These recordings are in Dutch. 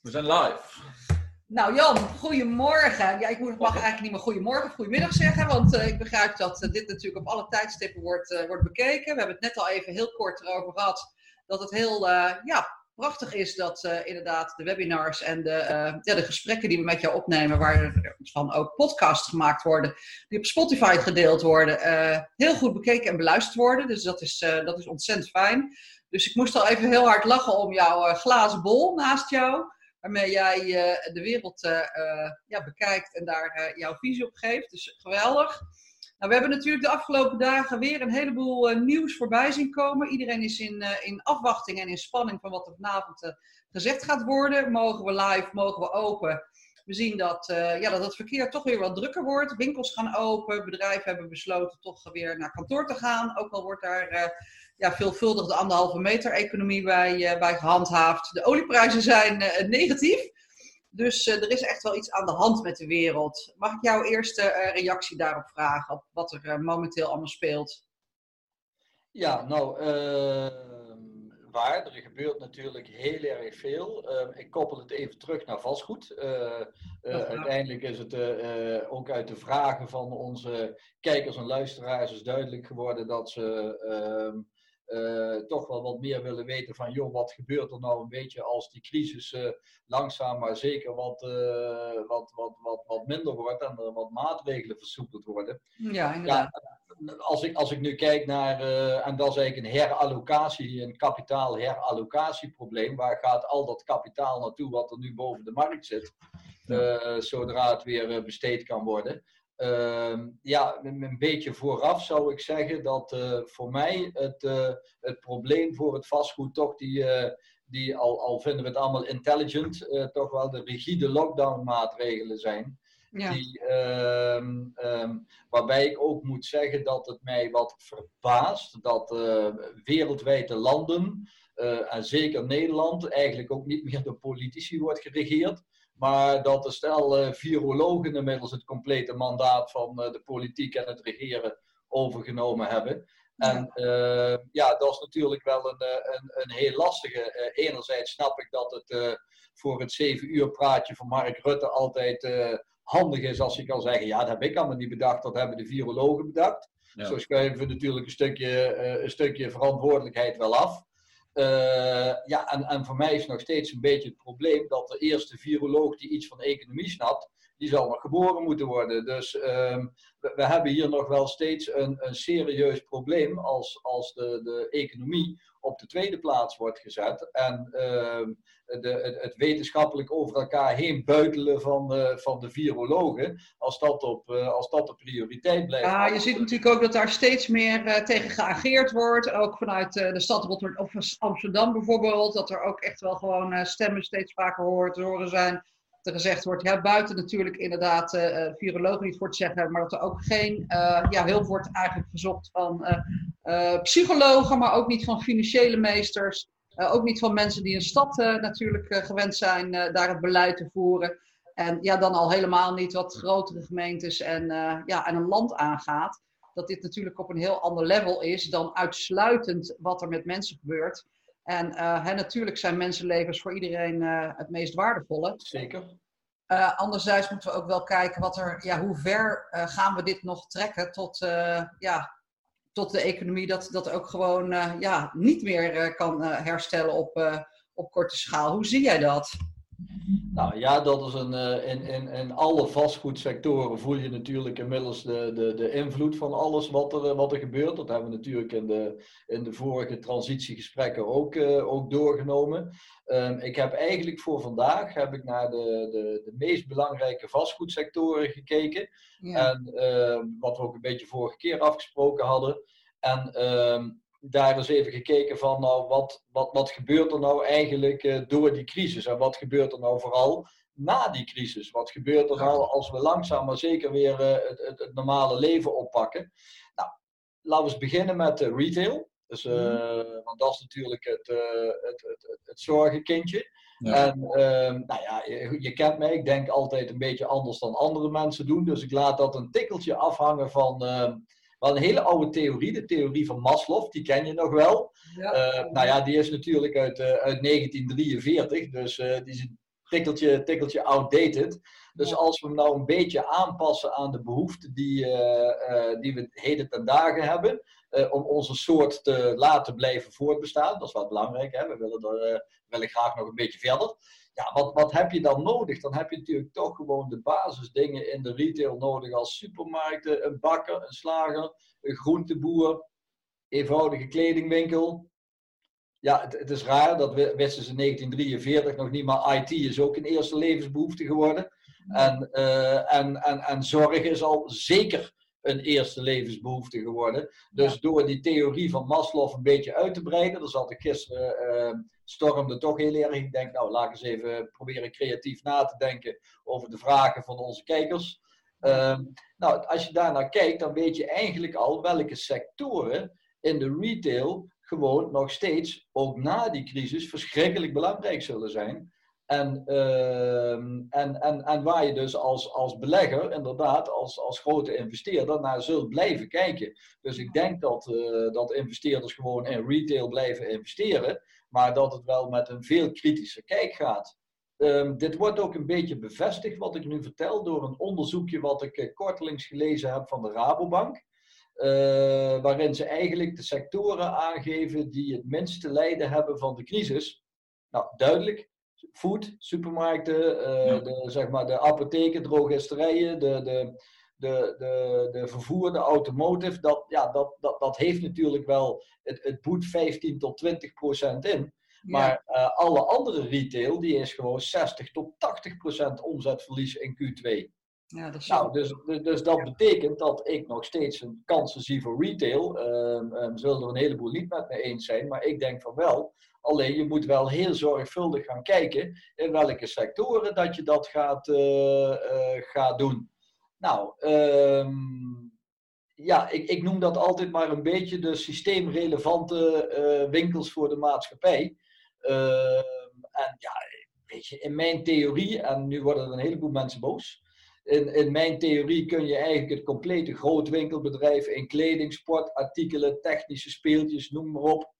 We zijn live. Nou Jan, goedemorgen. Ja, ik mag eigenlijk niet meer goedemorgen of goedemiddag zeggen, want uh, ik begrijp dat uh, dit natuurlijk op alle tijdstippen wordt, uh, wordt bekeken. We hebben het net al even heel kort erover gehad dat het heel ja, prachtig is dat inderdaad de webinars en de, ja, de gesprekken die we met jou opnemen, waar van ook podcasts gemaakt worden, die op Spotify gedeeld worden, heel goed bekeken en beluisterd worden. Dus dat is, dat is ontzettend fijn. Dus ik moest al even heel hard lachen om jouw glazen bol naast jou waarmee jij uh, de wereld uh, ja, bekijkt en daar jouw visie op geeft. Dus geweldig. Nou, we hebben natuurlijk de afgelopen dagen weer een heleboel nieuws voorbij zien komen. Iedereen is in, in afwachting en in spanning van wat er vanavond gezegd gaat worden. Mogen we live, mogen we open? We zien dat, ja, dat het verkeer toch weer wat drukker wordt. Winkels gaan open. Bedrijven hebben besloten toch weer naar kantoor te gaan. Ook al wordt daar ja, veelvuldig de anderhalve meter economie bij, uh, bij gehandhaafd. De olieprijzen zijn negatief. Dus er is echt wel iets aan de hand met de wereld. Mag ik jouw eerste reactie daarop vragen, op wat er momenteel allemaal speelt? Ja, nou, waar. Er gebeurt natuurlijk heel erg veel. Ehm, ik koppel het even terug naar vastgoed. uiteindelijk is het ook uit de vragen van onze kijkers en luisteraars is duidelijk geworden dat ze ehm, uh, toch wel wat meer willen weten van, joh, wat gebeurt er nou een beetje als die crisis uh, langzaam maar zeker wat, uh, wat, wat, wat, wat minder wordt en er wat maatregelen versoepeld worden. Ja, inderdaad. Ja, als, ik, als ik nu kijk naar, en dat is eigenlijk een herallocatie, een kapitaalherallocatieprobleem, waar gaat al dat kapitaal naartoe wat er nu boven de markt zit, zodra het weer besteed kan worden. Uh, ja, een beetje vooraf zou ik zeggen dat uh, voor mij het, uh, het probleem voor het vastgoed toch die, uh, die al, al vinden we het allemaal intelligent, toch wel de rigide lockdown maatregelen zijn. Ja. Die, um, um, waarbij ik ook moet zeggen dat het mij wat verbaast dat wereldwijd de landen, en zeker Nederland, eigenlijk ook niet meer door politici wordt geregeerd. Maar dat er stel uh, virologen inmiddels het complete mandaat van uh, de politiek en het regeren overgenomen hebben. En uh, ja, dat is natuurlijk wel een, een, een heel lastige. enerzijds snap ik dat het voor het zeven uur praatje van Mark Rutte altijd handig is als je kan zeggen, ja, dat heb ik allemaal niet bedacht, dat hebben de virologen bedacht. Ja. Zo schuiven we natuurlijk een stukje, een stukje verantwoordelijkheid wel af. Uh, ja, en, en voor mij is nog steeds een beetje het probleem dat de eerste viroloog die iets van economie snapt, die zal nog geboren moeten worden. Dus uh, we, hebben hier nog wel steeds een, een serieus probleem als, als de, de economie op de tweede plaats wordt gezet. En uh, de, het, wetenschappelijk over elkaar heen buitelen van, van de virologen, als dat, op, uh, als dat de prioriteit blijft. Ja, je ziet natuurlijk ook dat daar steeds meer uh, tegen geageerd wordt. Ook vanuit uh, de stad of Amsterdam bijvoorbeeld. Dat er ook echt wel gewoon stemmen steeds vaker horen, te horen zijn er gezegd wordt, ja, buiten natuurlijk inderdaad uh, virologen niet voor te zeggen, maar dat er ook geen uh, ja, hulp wordt eigenlijk gezocht van psychologen, maar ook niet van financiële meesters, ook niet van mensen die in stad natuurlijk gewend zijn daar het beleid te voeren. En ja, dan al helemaal niet wat grotere gemeentes en, ja, en een land aangaat. Dat dit natuurlijk op een heel ander level is dan uitsluitend wat er met mensen gebeurt. En uh, hè, natuurlijk zijn mensenlevens voor iedereen uh, het meest waardevolle. Zeker. Uh, anderzijds moeten we ook wel kijken wat er, ja, hoe ver gaan we dit nog trekken tot, ja, tot de economie dat, dat ook gewoon ja, niet meer kan herstellen op, op korte schaal. Hoe zie jij dat? Nou ja, dat is een, uh, in, in, in alle vastgoedsectoren voel je natuurlijk inmiddels de, de, de invloed van alles wat er, wat er gebeurt. Dat hebben we natuurlijk in de, in de vorige transitiegesprekken ook, uh, ook doorgenomen. Um, ik heb eigenlijk voor vandaag heb ik naar de, de, de meest belangrijke vastgoedsectoren gekeken. Ja. En uh, wat we ook een beetje vorige keer afgesproken hadden. En um, daar eens even gekeken van, nou, wat, wat, wat gebeurt er nou eigenlijk uh, door die crisis? En wat gebeurt er nou vooral na die crisis? Wat gebeurt er nou als we langzaam maar zeker weer uh, het, het, het, normale leven oppakken? Nou, laten we eens beginnen met uh, retail. Dus, mm. Want dat is natuurlijk het, het, het, het, zorgenkindje. Ja. En ehm, nou ja, je, je, kent mij, ik denk altijd een beetje anders dan andere mensen doen. Dus ik laat dat een tikkeltje afhangen van ehm, wel een hele oude theorie, de theorie van Maslow, die ken je nog wel. Ja. Uh, nou ja, die is natuurlijk uit, uh, uit 1943, dus uh, die is tikkeltje, tikkeltje outdated. Dus als we hem nou een beetje aanpassen aan de behoeften die, die we heden ten dagen hebben, om onze soort te laten blijven voortbestaan, dat is wel belangrijk, hè? we willen, er, willen graag nog een beetje verder. Ja, wat, wat heb je dan nodig? Dan heb je natuurlijk toch gewoon de basisdingen in de retail nodig als supermarkten, een bakker, een slager, een groenteboer, eenvoudige kledingwinkel. Ja, het, het is raar, dat wisten ze in 1943 nog niet, maar IT is ook een eerste levensbehoefte geworden. En, uh, en, en, en zorg is al zeker een eerste levensbehoefte geworden. Dus door die theorie van Maslow een beetje uit te breiden, dat zat ik gisteren, uh, stormde toch heel erg. Ik denk, nou, laat ik eens even proberen creatief na te denken over de vragen van onze kijkers. Uh, nou, als je daarnaar kijkt, dan weet je eigenlijk al welke sectoren in de retail gewoon nog steeds, ook na die crisis, verschrikkelijk belangrijk zullen zijn. En, ehm, en, en, en waar je dus als, als belegger, inderdaad, als, als grote investeerder, naar zult blijven kijken. Dus ik denk dat, uh, dat investeerders gewoon in retail blijven investeren, maar dat het wel met een veel kritischer kijk gaat. Um, dit wordt ook een beetje bevestigd, wat ik nu vertel, door een onderzoekje wat ik uh, gelezen heb van de Rabobank. Uh, waarin ze eigenlijk de sectoren aangeven die het minste lijden hebben van de crisis. Nou, duidelijk, food, supermarkten, uh, de, zeg maar de apotheken, drogisterijen, de, de, de, de, de vervoer, de automotive, dat, ja, dat, dat, dat heeft natuurlijk wel, het, het boet 15 tot 20 procent in. Maar uh, alle andere retail, die is gewoon 60 tot 80 procent omzetverlies in Q2. Ja, dat is nou, dus, dus dat betekent dat ik nog steeds een kansen zie voor retail. Um, um, zullen er een heleboel niet met me eens zijn, maar ik denk van wel. Alleen je moet wel heel zorgvuldig gaan kijken in welke sectoren dat je dat gaat, uh, uh, gaat doen. Nou, um, ja, ik, ik, noem dat altijd maar een beetje de systeemrelevante uh, winkels voor de maatschappij. en ja, weet je, in mijn theorie, en nu worden er een heleboel mensen boos in, in mijn theorie kun je eigenlijk het complete grootwinkelbedrijf in kleding, sport, artikelen, technische speeltjes, noem maar op.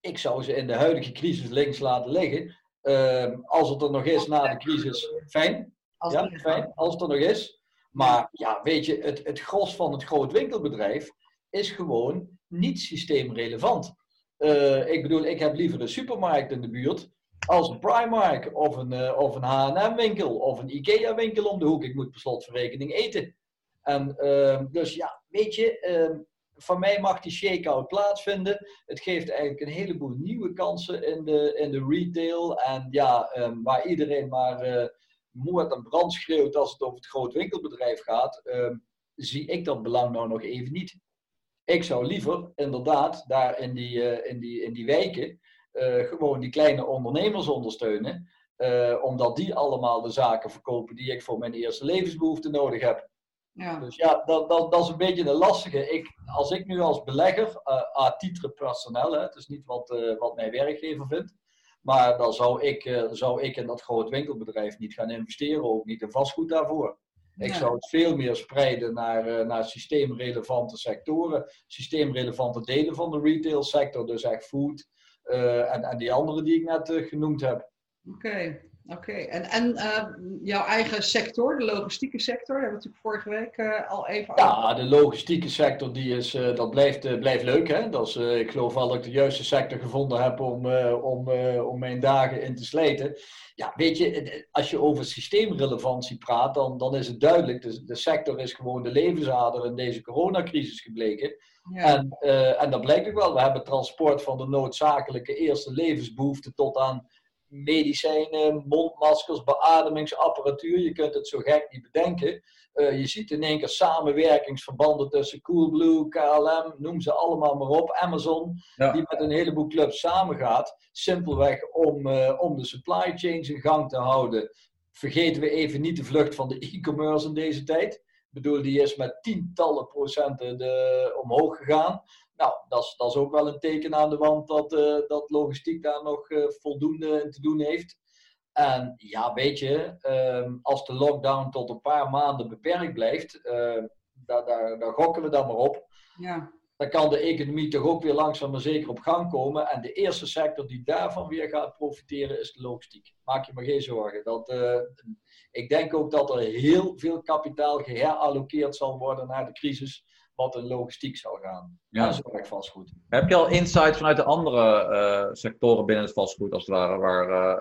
Ik zou ze in de huidige crisis links laten liggen. Uh, als het er nog is na de crisis, fijn. Als ja, fijn, als het er nog is. Maar ja, weet je, het, het gros van het grootwinkelbedrijf is gewoon niet systeemrelevant. Uh, ik bedoel, ik heb liever een supermarkt in de buurt als een Primark of een, uh, of een H&M winkel of een Ikea winkel om de hoek. Ik moet per slotverrekening eten. En uh, dus ja, weet je, uh, van mij mag die shake-out plaatsvinden. Het geeft eigenlijk een heleboel nieuwe kansen in de, in de retail. En ja, ehm, waar iedereen maar uh, moord en brand schreeuwt als het over het groot winkelbedrijf gaat, ehm, zie ik dat belang nou nog even niet. Ik zou liever inderdaad daar in die, eh, in die, in die wijken uh, gewoon die kleine ondernemers ondersteunen. Omdat die allemaal de zaken verkopen die ik voor mijn eerste levensbehoefte nodig heb. Ja. Dus ja, dat, dat, dat is een beetje een lastige. Ik, als ik nu als belegger, uh, à titre personnel, hè, het is niet wat, uh, wat mijn werkgever vindt, maar dan zou ik, uh, zou ik in dat groot winkelbedrijf niet gaan investeren, ook niet in vastgoed daarvoor. Ik zou het veel meer spreiden naar, naar systeemrelevante sectoren, systeemrelevante delen van de retail sector, dus echt food, uh, en, en die andere die ik net uh, genoemd heb. Oké, okay, oké. Okay. En, en uh, jouw eigen sector, de logistieke sector, hebben we natuurlijk vorige week al even Ja, de logistieke sector, die is, dat blijft, blijft leuk. Hè? Dat is, ik geloof wel dat ik de juiste sector gevonden heb om, om, om mijn dagen in te slijten. Ja, weet je, als je over systeemrelevantie praat, dan, dan is het duidelijk. De, de sector is gewoon de levensader in deze coronacrisis gebleken. En, uh, en dat blijkt ook wel. We hebben transport van de noodzakelijke eerste levensbehoeften tot aan medicijnen, mondmaskers, beademingsapparatuur. Je kunt het zo gek niet bedenken. Uh, je ziet in één keer samenwerkingsverbanden tussen Coolblue, KLM, noem ze allemaal maar op, Amazon, ja. die met een heleboel clubs samengaat. Simpelweg om, uh, om de supply chains in gang te houden. Vergeten we even niet de vlucht van de e-commerce in deze tijd. Ik bedoel, die is met tientallen procenten de, omhoog gegaan. Nou, dat is, dat is ook wel een teken aan de wand dat, uh, dat logistiek daar nog uh, voldoende in te doen heeft. En ja, weet je, uh, als de lockdown tot een paar maanden beperkt blijft, uh, daar, daar, daar gokken we dan maar op. Ja. dan kan de economie toch ook weer langzaam maar zeker op gang komen. En de eerste sector die daarvan weer gaat profiteren is de logistiek. Maak je maar geen zorgen. Dat, uh, ik denk ook dat er heel veel kapitaal geherallokeerd zal worden naar de crisis wat in logistiek zal gaan. Ja. Zorg vastgoed. Heb je al insight vanuit de andere uh, sectoren binnen het vastgoed, als het ware, waar, uh,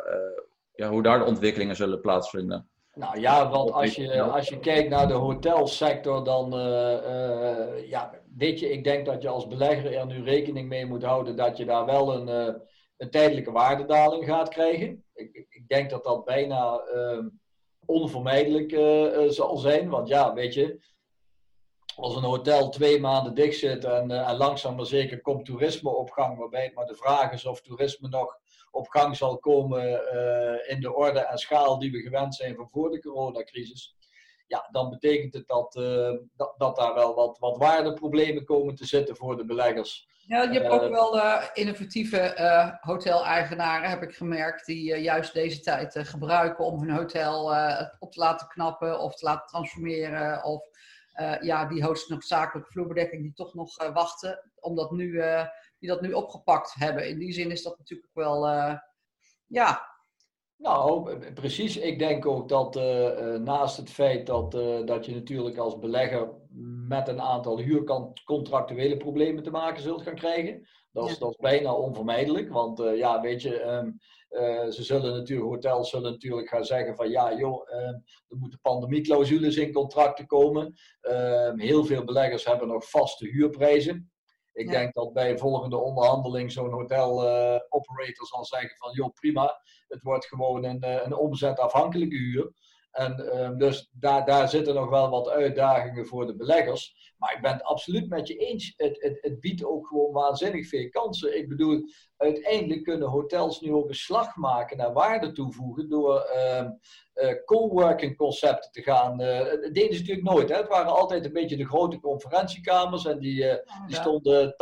ja, hoe daar de ontwikkelingen zullen plaatsvinden? Nou ja, want als je, als je kijkt naar de hotelsector, dan uh, ja, weet je, ik denk dat je als belegger er nu rekening mee moet houden dat je daar wel een, een tijdelijke waardedaling gaat krijgen. Ik, ik denk dat dat bijna uh, onvermijdelijk zal zijn, want ja, weet je, als een hotel twee maanden dicht zit en, en langzaam maar zeker komt toerisme op gang, waarbij het maar de vraag is of toerisme nog op gang zal komen uh, in de orde en schaal die we gewend zijn van voor de coronacrisis. Ja, dan betekent het dat, uh, dat, dat, daar wel wat, wat waardeproblemen komen te zitten voor de beleggers. Ja, je hebt ook wel innovatieve hotel-eigenaren, heb ik gemerkt, die juist deze tijd gebruiken om hun hotel op te laten knappen of te laten transformeren. Of ja, die noodzakelijke vloerbedekking die toch nog wachten, omdat nu die dat nu opgepakt hebben. In die zin is dat natuurlijk wel, ja. Nou, precies. Ik denk ook dat naast het feit dat, dat je natuurlijk als belegger met een aantal huurcontractuele problemen te maken zult gaan krijgen. Dat is, ja. dat is bijna onvermijdelijk. Want ja, weet je, um, ze zullen natuurlijk, hotels zullen natuurlijk gaan zeggen van ja joh, um, er moeten pandemieclausules in contracten komen. Um, heel veel beleggers hebben nog vaste huurprijzen. Ik ja. denk dat bij volgende onderhandeling zo'n hotel uh, operator zal zeggen van joh prima, het wordt gewoon een, uh, een omzetafhankelijke huur. En uh, dus daar, daar zitten nog wel wat uitdagingen voor de beleggers. Maar ik ben het absoluut met je eens. Het, het, het biedt ook gewoon waanzinnig veel kansen. Ik bedoel, uiteindelijk kunnen hotels nu ook een slag maken naar waarde toevoegen door uh, uh, coworking concepten te gaan. Uh, dat deden ze natuurlijk nooit. Hè? Het waren altijd een beetje de grote conferentiekamers en die, uh, die stonden 80%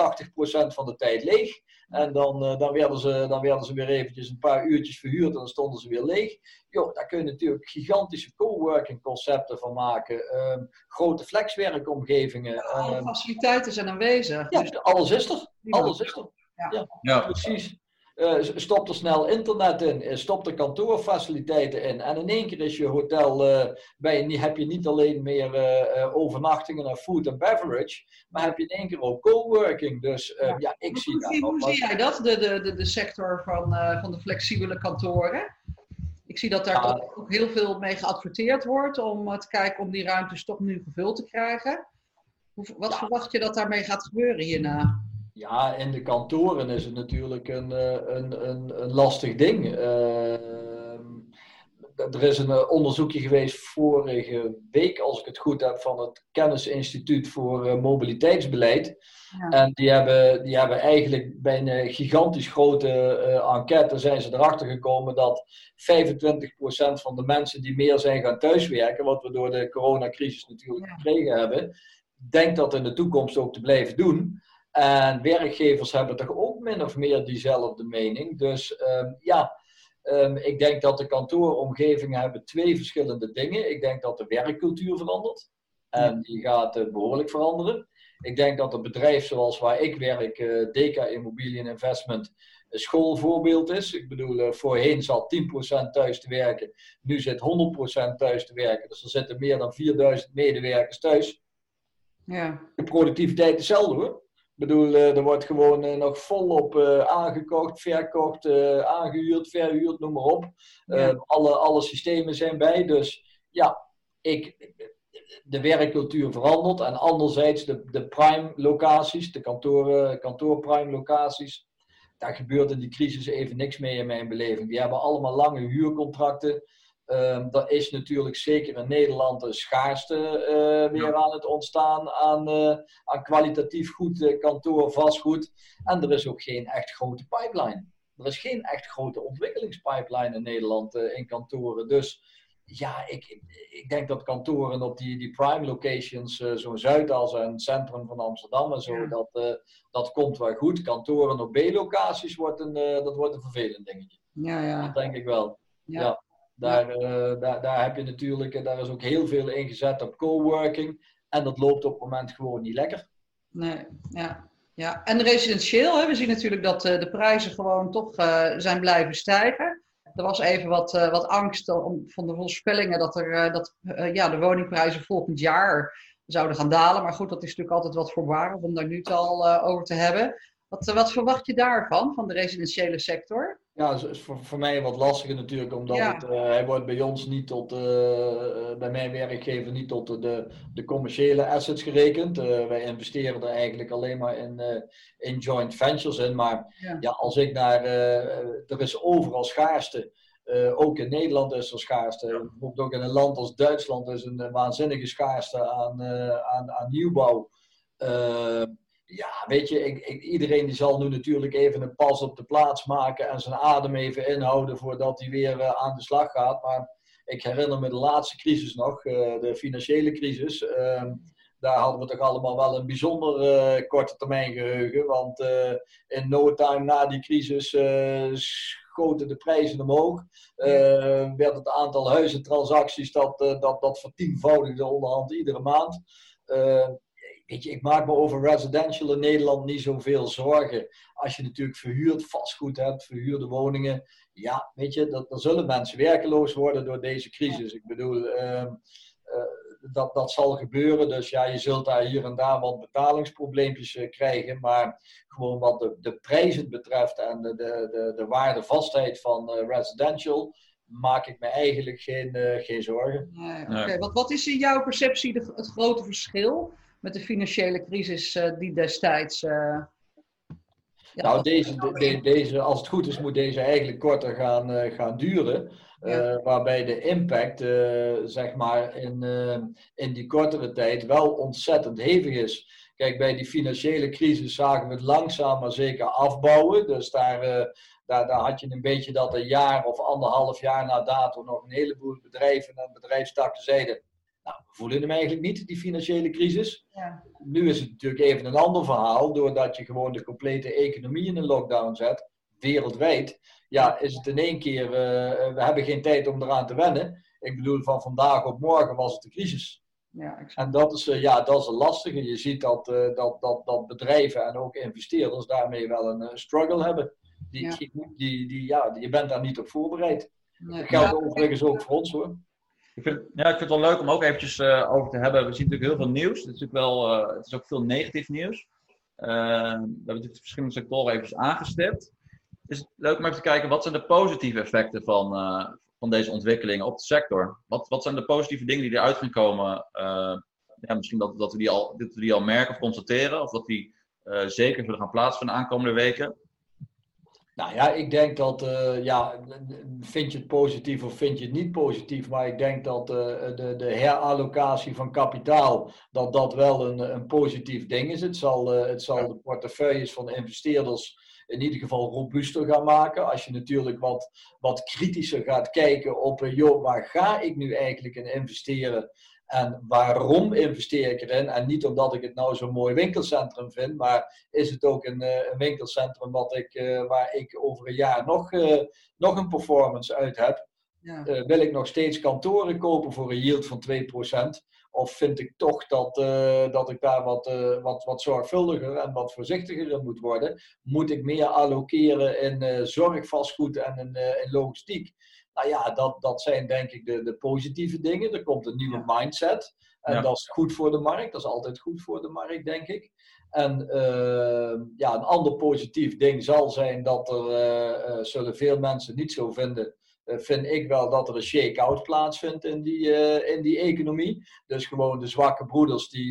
van de tijd leeg. En dan, dan, werden ze, dan werden ze weer eventjes een paar uurtjes verhuurd en dan stonden ze weer leeg. Jo, daar kun je natuurlijk gigantische coworking concepten van maken. Um, grote flexwerkomgevingen. Alle um, faciliteiten zijn aanwezig. Ja, dus alles is er. Alles is er. Ja, ja, ja. precies. Uh, stop er snel internet in, stop er kantoorfaciliteiten in. En in één keer is je hotel, uh, bij heb je niet alleen meer overnachtingen en food and beverage, maar heb je in één keer ook coworking. Dus ja. ja. ik hoe, zie dat. Hoe zie jij dat, de, de, de, sector van, van de flexibele kantoren? Ik zie dat daar ook heel veel mee geadverteerd wordt om te kijken om die ruimtes toch nu gevuld te krijgen. Wat ja. verwacht je dat daarmee gaat gebeuren hierna? Ja, in de kantoren is het natuurlijk een, een, een, een lastig ding. Uh, er is een onderzoekje geweest vorige week, als ik het goed heb, van het Kennisinstituut voor Mobiliteitsbeleid. Ja. En die hebben, die hebben eigenlijk bij een gigantisch grote uh, enquête zijn ze erachter gekomen dat 25% van de mensen die meer zijn gaan thuiswerken, wat we door de coronacrisis natuurlijk ja. gekregen hebben, denkt dat in de toekomst ook te blijven doen. En werkgevers hebben toch ook min of meer diezelfde mening. Dus um, ja, um, ik denk dat de kantooromgevingen hebben twee verschillende dingen. Ik denk dat de werkcultuur verandert. En die gaat uh, behoorlijk veranderen. Ik denk dat een bedrijf zoals waar ik werk, uh, Deka Immobilien Investment, een schoolvoorbeeld is. Ik bedoel, uh, voorheen zat 10% thuis te werken. Nu zit 100% thuis te werken. Dus er zitten meer dan 4000 medewerkers thuis. Ja. De productiviteit is hetzelfde hoor. Ik bedoel, er wordt gewoon uh, nog volop uh, aangekocht, verkocht, uh, aangehuurd, verhuurd, noem maar op. Ja. alle, alle systemen zijn bij. Dus ja, ik, de werkcultuur verandert. En anderzijds de, de prime locaties, de kantoren, kantoor prime locaties. Daar gebeurt in die crisis even niks mee in mijn beleving. Die hebben allemaal lange huurcontracten. Um, er is natuurlijk zeker in Nederland een schaarste uh, weer aan het ontstaan aan, uh, aan kwalitatief goed uh, kantoor, vastgoed. En er is ook geen echt grote pipeline. Er is geen echt grote ontwikkelingspipeline in Nederland in kantoren. Dus ja, ik, ik denk dat kantoren op die, die prime locations, zo'n Zuidas en het centrum van Amsterdam en zo, ja. dat, dat komt wel goed. Kantoren op B-locaties wordt een, dat wordt een vervelend dingetje. Ja, ja. Dat denk ik wel. ja. ja. Daar, uh, daar, daar heb je natuurlijk, daar is ook heel veel ingezet op coworking. En dat loopt op het moment gewoon niet lekker. Nee, ja. ja. En residentieel, hè? we zien natuurlijk dat uh, de prijzen gewoon toch uh, zijn blijven stijgen. Er was even wat, uh, wat angst om, van de voorspellingen dat, er, dat ja, de woningprijzen volgend jaar zouden gaan dalen. Maar goed, dat is natuurlijk altijd wat voorbarig om daar nu het al over te hebben. Wat, wat verwacht je daarvan, van de residentiële sector? Ja, dat is voor, voor mij wat lastiger natuurlijk, omdat het, uh, hij wordt bij ons niet tot, uh, bij mijn werkgever niet tot de, de commerciële assets gerekend. Wij investeren er eigenlijk alleen maar in, in joint ventures in. Maar ja. ja als ik naar, er is overal schaarste. ook in Nederland is er schaarste. Ook in een land als Duitsland is een waanzinnige schaarste aan, aan, aan nieuwbouw ja, weet je, ik, ik, iedereen die zal nu natuurlijk even een pas op de plaats maken en zijn adem even inhouden voordat hij weer uh, aan de slag gaat. Maar ik herinner me de laatste crisis nog, uh, de financiële crisis. Uh, daar hadden we toch allemaal wel een bijzonder uh, korte termijn geheugen. Want in no time na die crisis schoten de prijzen omhoog. werd het aantal huizentransacties dat, dat, dat vertienvoudigde onderhand iedere maand weet je, ik maak me over residential in Nederland niet zoveel zorgen. Als je natuurlijk verhuurd vastgoed hebt, verhuurde woningen. Ja, weet je, dat, dan zullen mensen werkeloos worden door deze crisis. Ik bedoel, uh, uh, dat, dat zal gebeuren. Dus ja, je zult daar hier en daar wat betalingsprobleempjes uh, krijgen. Maar gewoon wat de, de prijzen betreft en de, de, de, de waardevastheid van eh, residential maak ik me eigenlijk geen, uh, geen zorgen. Nee, okay. wat, wat is in jouw perceptie de, het grote verschil met de financiële crisis uh, die destijds. Ja, nou, deze, de, deze, als het goed is, moet deze eigenlijk korter gaan, uh, gaan duren. Ja. waarbij de impact, zeg maar, in, in die kortere tijd wel ontzettend hevig is. Kijk, bij die financiële crisis zagen we het langzaam maar zeker afbouwen. Dus daar, daar, daar had je een beetje dat een jaar of anderhalf jaar na dato nog een heleboel bedrijven en bedrijfstakken zeiden nou, we voelen hem eigenlijk niet, die financiële crisis. Ja. Nu is het natuurlijk even een ander verhaal, doordat je gewoon de complete economie in een lockdown zet, wereldwijd. Ja, is het in één keer, uh, we hebben geen tijd om eraan te wennen. Ik bedoel, van vandaag op morgen was het de crisis. Ja, en dat is, uh, ja, dat is een lastige. Je ziet dat, uh, dat, dat, dat bedrijven en ook investeerders daarmee wel een struggle hebben. Die, ja. Die, die, die, ja, je bent daar niet op voorbereid. Nee. Dat geldt overigens ook voor ons hoor. Ik vind, ja, ik vind het wel leuk om ook eventjes uh, over te hebben. We zien natuurlijk heel veel nieuws. Het is, natuurlijk wel, uh, het is ook veel negatief nieuws. Uh, we hebben natuurlijk de verschillende sectoren even aangestipt. Het is leuk om even te kijken, wat zijn de positieve effecten van, van deze ontwikkelingen op de sector? Wat, wat zijn de positieve dingen die eruit gaan komen? ja, misschien dat, dat, we die al, dat we die al merken of constateren, of dat die zeker zullen gaan plaatsvinden de aankomende weken. Nou ja, ik denk dat, uh, ja, vind je het positief of vind je het niet positief, maar ik denk dat uh, de, de herallocatie van kapitaal, dat dat wel een, een positief ding is. Het zal, uh, het zal de portefeuilles van de investeerders in ieder geval robuuster gaan maken. Als je natuurlijk wat, wat kritischer gaat kijken op, joh, waar ga ik nu eigenlijk in investeren? En waarom investeer ik erin? En niet omdat ik het nou zo'n mooi winkelcentrum vind, maar is het ook een, eh, een winkelcentrum wat ik, uh, waar ik over een jaar nog, uh, nog een performance uit heb? Ja. wil ik nog steeds kantoren kopen voor een yield van 2%? Of vind ik toch dat, dat ik daar wat, wat, wat zorgvuldiger en wat voorzichtiger in moet worden? Moet ik meer allokeren in zorgvastgoed en in, in logistiek? Nou ja, dat, dat zijn denk ik de, de positieve dingen. Er komt een nieuwe mindset. En dat is goed voor de markt. Dat is altijd goed voor de markt, denk ik. En uh, ja, een ander positief ding zal zijn dat er, uh, zullen veel mensen niet zo vinden, vind ik wel dat er een shake-out plaatsvindt in die, in die economie. Dus gewoon de zwakke broeders, die,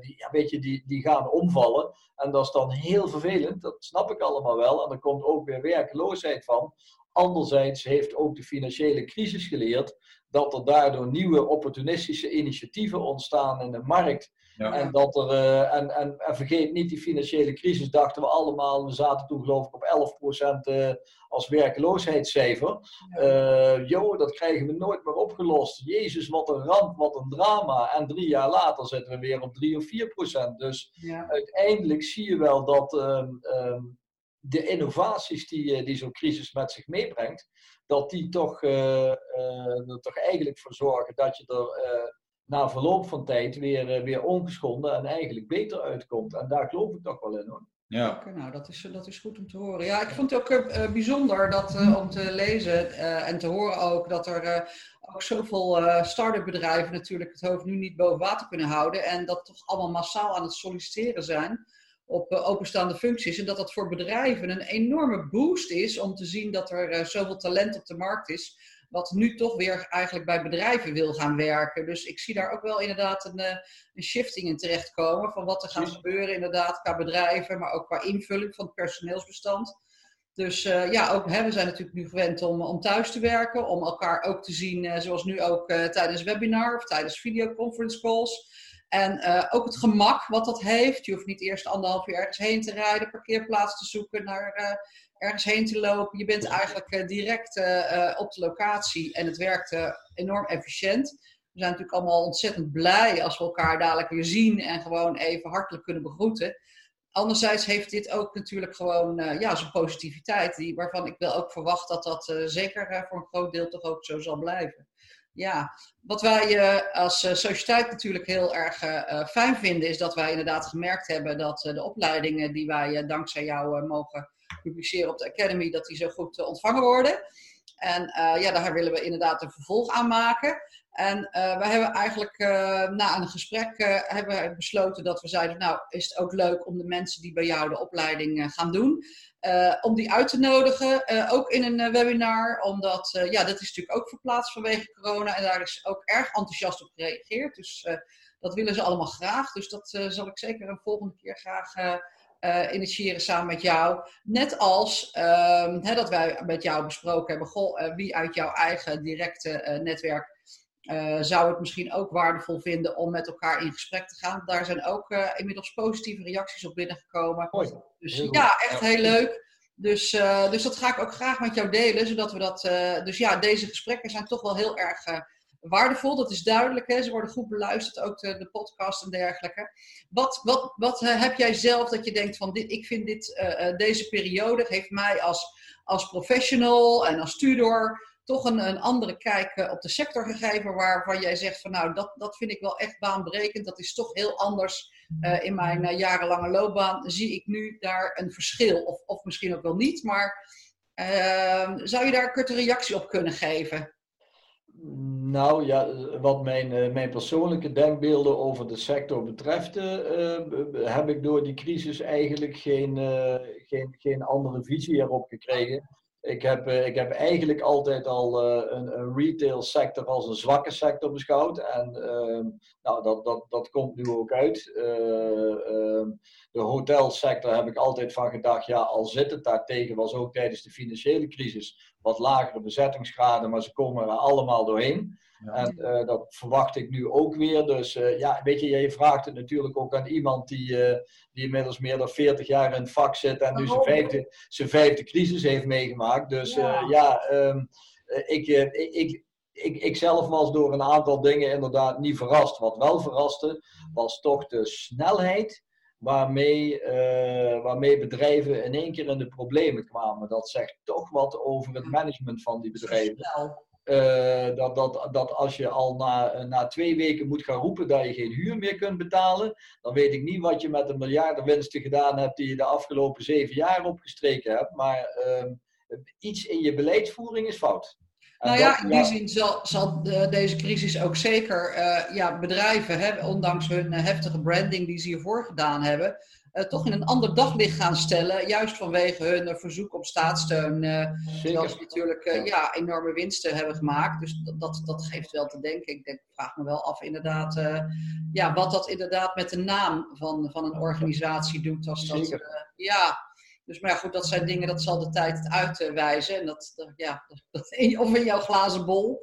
die, ja, weet je, die, die gaan omvallen. En dat is dan heel vervelend, dat snap ik allemaal wel. En er komt ook weer werkloosheid van. Anderzijds heeft ook de financiële crisis geleerd dat er daardoor nieuwe opportunistische initiatieven ontstaan in de markt. Ja. En, dat er, uh, en, en, en, vergeet niet, die financiële crisis dachten we allemaal, we zaten toen geloof ik op 11% uh, als werkloosheidscijfer. Uh, jo, dat krijgen we nooit meer opgelost. Jezus, wat een ramp, wat een drama. En drie jaar later zitten we weer op 3 of 4%. Dus ja. uiteindelijk zie je wel dat um, um, de innovaties die, eh, die zo'n crisis met zich meebrengt, dat die toch, uh, uh, er toch eigenlijk voor zorgen dat je er na verloop van tijd weer, weer ongeschonden en eigenlijk beter uitkomt. En daar geloof ik toch wel in hoor. Ja. nou, dat is, dat is goed om te horen. Ja, ik vond het ook uh, bijzonder dat, uh, om te lezen uh, en te horen ook dat er ook zoveel start-up bedrijven natuurlijk het hoofd nu niet boven water kunnen houden. En dat toch allemaal massaal aan het solliciteren zijn op openstaande functies. En dat dat voor bedrijven een enorme boost is om te zien dat er zoveel talent op de markt is wat nu toch weer eigenlijk bij bedrijven wil gaan werken. Dus ik zie daar ook wel inderdaad een, eh, een shifting in terechtkomen van wat er gaat gebeuren inderdaad qua bedrijven, maar ook qua invulling van het personeelsbestand. Dus uh, ja, ook, hè, we zijn natuurlijk nu gewend om, om thuis te werken, om elkaar ook te zien, uh, zoals nu ook uh, tijdens webinar of tijdens videoconference calls. En ook het gemak wat dat heeft. Je hoeft niet eerst anderhalf uur ergens heen te rijden, parkeerplaats te zoeken, naar ergens heen te lopen. Je bent eigenlijk uh, direct op de locatie en het werkt enorm efficiënt. We zijn natuurlijk allemaal ontzettend blij als we elkaar dadelijk weer zien en gewoon even hartelijk kunnen begroeten. Anderzijds heeft dit ook natuurlijk gewoon ja, zijn positiviteit, die, waarvan ik wel ook verwacht dat dat zeker voor een groot deel toch ook zo zal blijven. Ja, wat wij als sociëteit natuurlijk heel erg fijn vinden, is dat wij inderdaad gemerkt hebben dat de opleidingen die wij dankzij jou mogen publiceren op de Academy, dat die zo goed eh, ontvangen worden. En eh, ja, daar willen we inderdaad een vervolg aan maken. En uh, we hebben eigenlijk na een gesprek hebben we besloten dat we zeiden, nou is het ook leuk om de mensen die bij jou de opleiding gaan doen, om die uit te nodigen, ook in een webinar, omdat ja, dat is natuurlijk ook verplaatst vanwege corona en daar is ook erg enthousiast op gereageerd. Dus dat willen ze allemaal graag. Dus dat zal ik zeker een volgende keer graag initiëren samen met jou. Net als um, hè, dat wij met jou besproken hebben, goh, wie uit jouw eigen directe uh, netwerk zou het misschien ook waardevol vinden om met elkaar in gesprek te gaan. Daar zijn ook inmiddels positieve reacties op binnengekomen. Mooi. Dus ja, echt heel leuk. Dus, dus dat ga ik ook graag met jou delen, zodat we dat. dus ja, deze gesprekken zijn toch wel heel erg waardevol, dat is duidelijk. Hè? Ze worden goed beluisterd, ook de, de podcast en dergelijke. Wat, wat, wat heb jij zelf dat je denkt van, dit, ik vind dit, deze periode heeft mij als, als professional en als tutor toch een, een andere kijk op de sector gegeven waarvan jij zegt van nou, dat, dat vind ik wel echt baanbrekend. Dat is toch heel anders uh, in mijn jarenlange loopbaan. Zie ik nu daar een verschil? Of, of misschien ook wel niet, maar ehm, zou je daar een korte reactie op kunnen geven? Nou ja, wat mijn, eh, mijn persoonlijke denkbeelden over de sector betreft, heb ik door die crisis eigenlijk geen, geen, geen andere visie erop gekregen. Ik heb, ik heb eigenlijk altijd al een, een retail sector als een zwakke sector beschouwd. En ehm, nou, dat, dat, dat komt nu ook uit. Ehm, de hotelsector heb ik altijd van gedacht, ja, al zit het daartegen, was ook tijdens de financiële crisis wat lagere bezettingsgraden, maar ze komen er allemaal doorheen. En uh, dat verwacht ik nu ook weer. Dus uh, ja, weet je, je vraagt het natuurlijk ook aan iemand die, uh, die inmiddels meer dan 40 jaar in het vak zit en nu zijn vijfde, zijn vijfde crisis heeft meegemaakt. Dus ja, ja um, ik, ik, ik, ik zelf was door een aantal dingen inderdaad niet verrast. Wat wel verraste, was toch de snelheid waarmee, uh, waarmee bedrijven in één keer in de problemen kwamen. Dat zegt toch wat over het management van die bedrijven. Uh, dat, dat, dat als je al na, na twee weken moet gaan roepen dat je geen huur meer kunt betalen, dan weet ik niet wat je met de miljarden winsten gedaan hebt die je de afgelopen zeven jaar opgestreken hebt. Maar uh, iets in je beleidsvoering is fout. Nou ja, in die zin zal, zal de, deze crisis ook zeker uh, ja, bedrijven, hè, ondanks hun heftige branding die ze hiervoor gedaan hebben, uh, toch in een ander daglicht gaan stellen. Juist vanwege hun verzoek op staatssteun. terwijl ze natuurlijk ja, enorme winsten hebben gemaakt. Dus dat, dat, dat, geeft wel te denken. Ik denk, vraag me wel af inderdaad ja, wat dat inderdaad met de naam van, van een organisatie doet. Als dat, ja, dus maar ja, goed, dat zijn dingen, dat zal de tijd het uitwijzen. En dat, dat ja, dat, of in jouw glazen bol.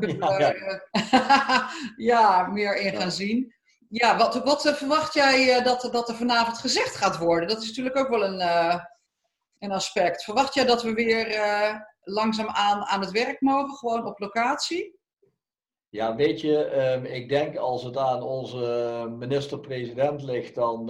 Ja, ja. Eh, ja, meer in gaan zien. Ja, wat, wat eh, verwacht jij eh, dat, dat er vanavond gezegd gaat worden? Dat is natuurlijk ook wel een, een aspect. Verwacht jij dat we weer uh, langzaam aan, aan het werk mogen, gewoon op locatie? Ja, weet je, ehm, ik denk als het aan onze minister-president ligt, dan,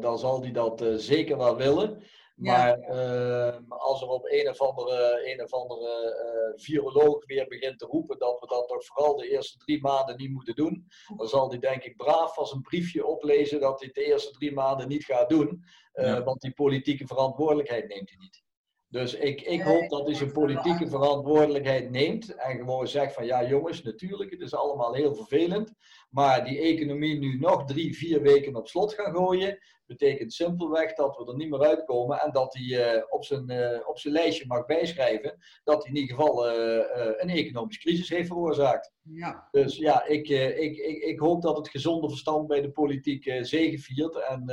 dan zal die dat zeker wel willen. Maar uh, als er op een of andere, een of andere uh, viroloog weer begint te roepen dat we dat toch vooral de eerste drie maanden niet moeten doen, dan zal hij denk ik braaf als een briefje oplezen dat hij de eerste drie maanden niet gaat doen. Uh, ja. Want die politieke verantwoordelijkheid neemt hij niet. Dus ik, ik hoop dat hij zijn politieke verantwoordelijkheid neemt en gewoon zegt van ja jongens, natuurlijk, het is allemaal heel vervelend, maar die economie nu nog drie, vier weken op slot gaan gooien, betekent simpelweg dat we er niet meer uitkomen en dat hij uh, op, zijn, uh, op zijn lijstje mag bijschrijven dat hij in ieder geval uh, een economische crisis heeft veroorzaakt. Ja. Dus ja, ik, ik, ik, ik hoop dat het gezonde verstand bij de politiek zegeviert en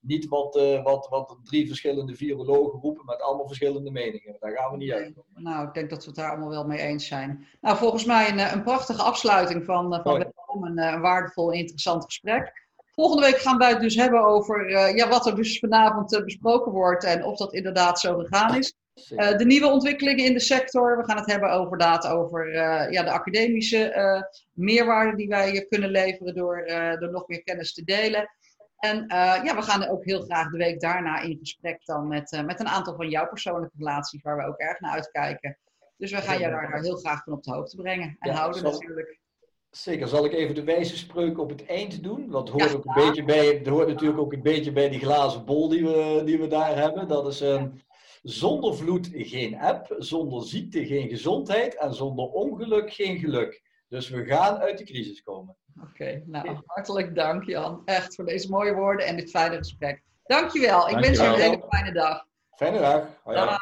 niet wat, wat, wat drie verschillende virologen roepen met allemaal verschillende meningen. Daar gaan we niet uit. Nou, ik denk dat we het daar allemaal wel mee eens zijn. Nou, volgens mij een, een prachtige afsluiting van, van een, een waardevol en interessant gesprek. Volgende week gaan wij het dus hebben over uh, ja, wat er dus vanavond uh, besproken wordt en of dat inderdaad zo gegaan is. Uh, de nieuwe ontwikkelingen in de sector. We gaan het hebben over, over ja, de academische meerwaarde die wij kunnen leveren door, door nog meer kennis te delen. En ja, we gaan ook heel graag de week daarna in gesprek dan met, met een aantal van jouw persoonlijke relaties waar we ook erg naar uitkijken. Dus we gaan jou daar, daar heel graag van op de hoogte brengen en ja, houden natuurlijk. Zeker, zal ik even de wijze spreuk op het eind doen? Dat hoort, ja, ook een beetje bij, dat hoort natuurlijk ook een beetje bij die glazen bol die we, die we daar hebben. Dat is um, zonder vloed geen app, zonder ziekte geen gezondheid en zonder ongeluk geen geluk. Dus we gaan uit de crisis komen. Oké, okay, nou hartelijk dank Jan. Echt voor deze mooie woorden en dit fijne gesprek. Dankjewel. Ik wens je een hele fijne dag. Fijne dag. Hoi, dag.